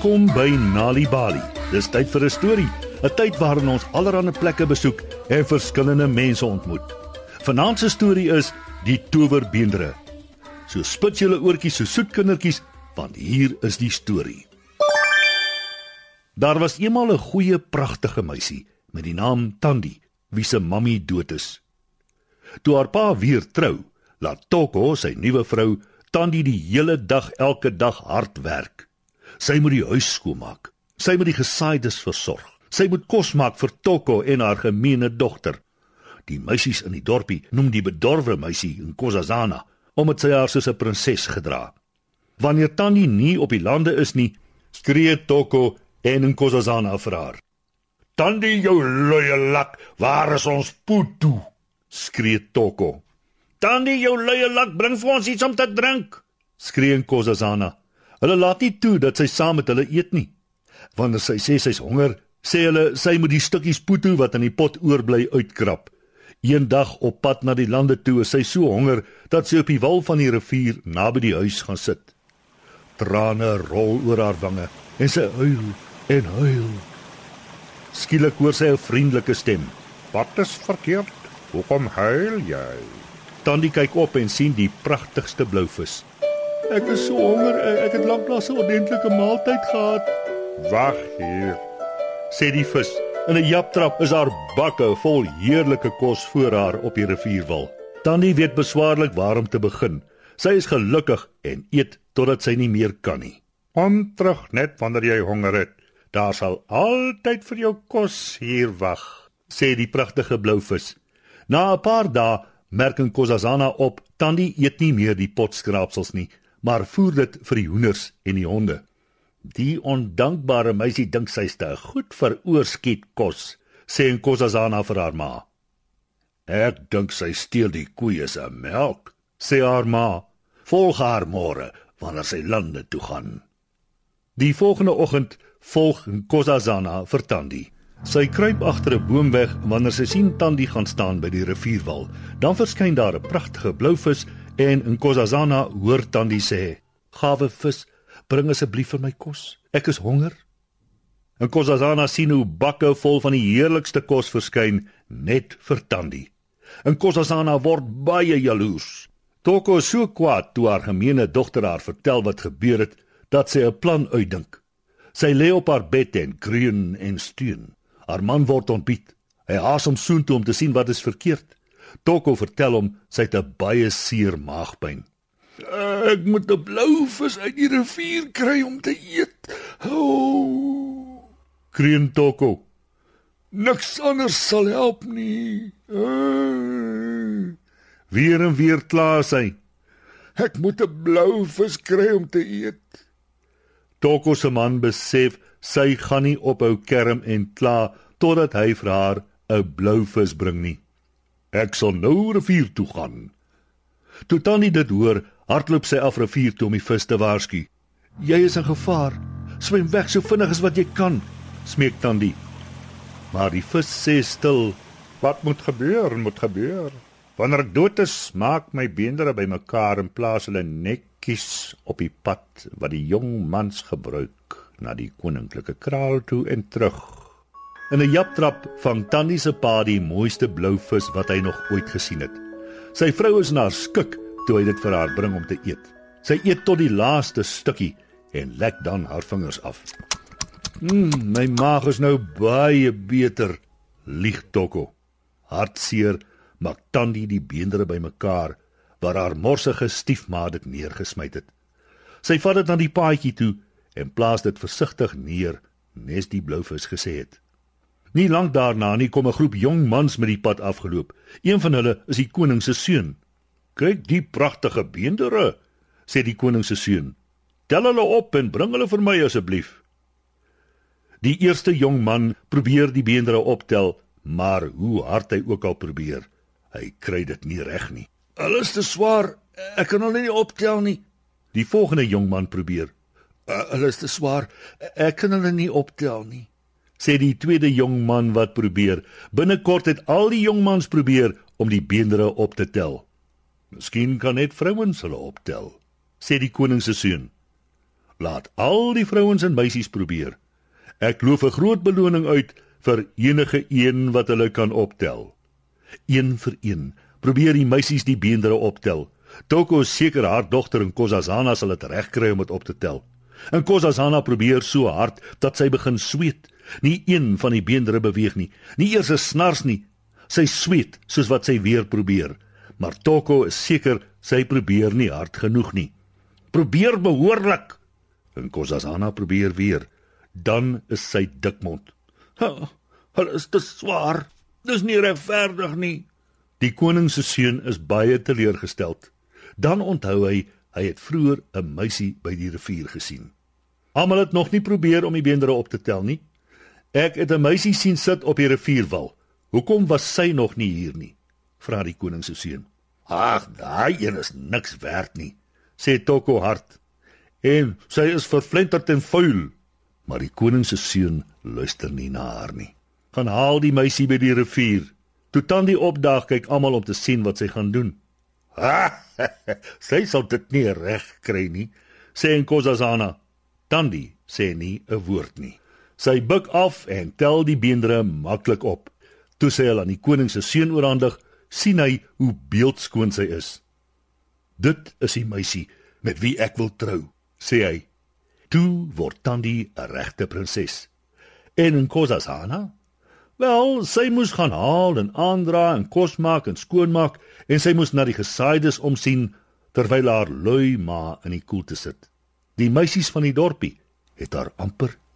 Welkom by Nali Bali. Dis tyd vir 'n storie, 'n tyd waarin ons allerlei plekke besoek en verskillende mense ontmoet. Vanaand se storie is Die Towerbeendere. So spit julle oortjies so soet kindertjies, want hier is die storie. Daar was eendag 'n goeie, pragtige meisie met die naam Tandi, wie se mammie dood is. Toe haar pa weer trou, laat Toko, sy nuwe vrou, Tandi die hele dag elke dag hard werk. Sy moet die huis skoonmaak. Sy moet die gesaaides versorg. Sy moet kos maak vir Toko en haar gemeene dogter. Die meisies in die dorpie noem die bedorwe meisie Nkosazana omdat sy haar soos 'n prinses gedra. Wanneer Tannie nie op die lande is nie, skree Toko en Nkosazana vir haar. "Tannie, jou luie lak, waar is ons putu?" skree Toko. "Tannie, jou luie lak, bring vir ons iets om te drink," skree Nkosazana. Hulle laat nie toe dat sy saam met hulle eet nie. Wanneer sy sê sy's honger, sê hulle sy moet die stukkies poeto wat in die pot oorbly uitkrap. Eendag op pad na die lande toe is sy so honger dat sy op die wal van die rivier naby die huis gaan sit. Trane rol oor haar wange en sy huil en huil. Skielik hoor sy 'n vriendelike stem. "Wat is verkeerd? Hoekom huil jy?" Tandie kyk op en sien die pragtigste blouvis. Ek is so honger. Ek het lanklaas 'n ordentlike maaltyd gehad. Wag hier, sê die vis. In 'n japtrap is haar bakke vol heerlike kos voor haar op die rivierwal. Tannie weet beswaarlik waar om te begin. Sy is gelukkig en eet totdat sy nie meer kan nie. Kom terug net wanneer jy honger het. Daar sal altyd vir jou kos hier wag, sê die pragtige blou vis. Na 'n paar dae merk Nkosazana op, Tannie eet nie meer die potskraapsels nie maar voer dit vir die hoenders en die honde. Die ondankbare meisie dink sy's te goed vir oorskiet kos, sê Nkosazana vir haar ma. Ek dink sy steel die koeie se melk, sê haar ma. Volg haar môre wanneer sy lande toe gaan. Die volgende oggend volg Nkosazana vir Tandi. Sy kruip agter 'n boom weg wanneer sy sien Tandi gaan staan by die rivierwal. Dan verskyn daar 'n pragtige blou vis En Nkosazana hoor Tandi sê: "Gawe vis, bring asseblief vir my kos. Ek is honger." Nkosazana sien hoe bakke vol van die heerlikste kos verskyn net vir Tandi. Nkosazana word baie jaloers. Toko so kwaad toe haar gemeene dogter haar vertel wat gebeur het, dat sy 'n plan uitdink. Sy lê op haar bed en kreun en steun. Haar man word ontbied. Hy haas hom soontoe om te sien wat is verkeerd. Toko vertel hom sy het 'n baie seer maagpyn. Ek moet 'n blou vis uit die rivier kry om te eet. O! Kreun Toko. Niks anders sal help nie. Weer en weer kla sy. Ek moet 'n blou vis kry om te eet. Toko se man besef sy gaan nie ophou kerm en kla totdat hy vir haar 'n blou vis bring nie. Ek sal nou rivier toe gaan. Toe Tannie dit hoor, hardloop sy af rivier toe om die vis te waarsku. Jy is in gevaar. Swem weg so vinnig as wat jy kan, smeek Tannie. Maar die vis sê stil, wat moet gebeur, moet gebeur. Wanneer ek dood is, maak my beendere bymekaar en plaas hulle netjies op die pad wat die jong mans gebruik na die koninklike kraal toe en terug. In 'n japtrap vang Tannie se pa die mooiste blou vis wat hy nog ooit gesien het. Sy vrou is na skik toe hy dit vir haar bring om te eet. Sy eet tot die laaste stukkie en lek dan haar vingers af. Mmm, my maag is nou baie beter, lieg Toko. Hartseer maak Tannie die beendere bymekaar waar haar morsige stiefma dit neergesmy het. Sy vat dit na die paadjie toe en plaas dit versigtig neer, nes die blou vis gesê het. Nie lank daarna nie kom 'n groep jong mans met die pad afgeloop. Een van hulle is die koning se seun. "Kyk die pragtige beendere," sê die koning se seun. "Tel hulle op en bring hulle vir my asseblief." Die eerste jong man probeer die beendere optel, maar hoe hard hy ook al probeer, hy kry dit nie reg nie. "Hulle is te swaar. Ek kan hulle nie optel nie." Die volgende jong man probeer. "Hulle is te swaar. Ek kan hulle nie optel nie." Sê die tweede jong man wat probeer. Binnekort het al die jong mans probeer om die beendere op te tel. Miskien kan net vrouens hulle optel, sê die koning se seun. Laat al die vrouens en meisies probeer. Ek loof 'n groot beloning uit vir enige een wat hulle kan optel. Een vir een probeer die meisies die beendere optel. Toko seker haar dogter en Kozazana sal dit regkry om dit op te tel. En Kozazana probeer so hard dat sy begin sweet. Nie een van die beendere beweeg nie. Nie eers 'n snars nie. Sy sweet soos wat sy weer probeer. Maar Toko is seker sy probeer nie hard genoeg nie. Probeer behoorlik. En Kozazana probeer weer. Dan is sy dikmond. Hulle is te swaar. Dis nie regverdig nie. Die koning se seun is baie teleurgesteld. Dan onthou hy hy het vroeër 'n meisie by die rivier gesien. Almal het nog nie probeer om die beendere op te tel nie. Ek het 'n meisie sien sit op die rivierwal. Hoekom was sy nog nie hier nie? vra die koning se seun. Ag, daai een is niks werd nie, sê Toko hard. En sy is verflenterd en vuil. Maar die koning se seun luister nie na haar nie. Gaan haal die meisie by die rivier. Toe Tandi opdaag, kyk almal om te sien wat sy gaan doen. Ha! sy sal dit nie reg kry nie, sê Nkosazana. Tandi sê nie 'n woord nie. Sy buig af en tel die beendere maklik op. Toe sy al aan die koning se seun oorhandig, sien hy hoe beeldskoon sy is. Dit is die meisie met wie ek wil trou, sê hy. Toe word Tandi 'n regte prinses. En Nkosazana Wel, sy moes gaan haal en aandra en kos maak en skoonmaak en sy moes na die gesaaides omsien terwyl haar lui ma in die koelte sit. Die meisies van die dorpie het haar amper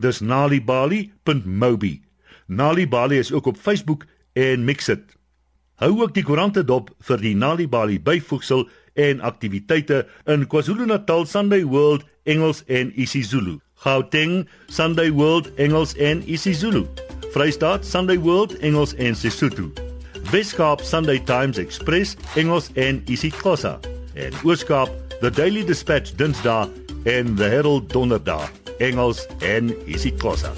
Dis nalibali.mobi. Nalibali is ook op Facebook en Mixit. Hou ook die koerante dop vir die Nalibali byvoegsel en aktiwiteite in KwaZulu-Natal Sunday World Engels en isiZulu. Gauteng Sunday World Engels en isiZulu. Vrystaat Sunday World Engels en Sesotho. Weskaap Sunday Times Express Engels en isiXhosa. En Ooskaap The Daily Dispatch Dinsdae en The Herald Donderdag Engels en isiXhosa.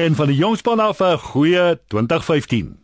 En van die jongspan af 'n goeie 2015.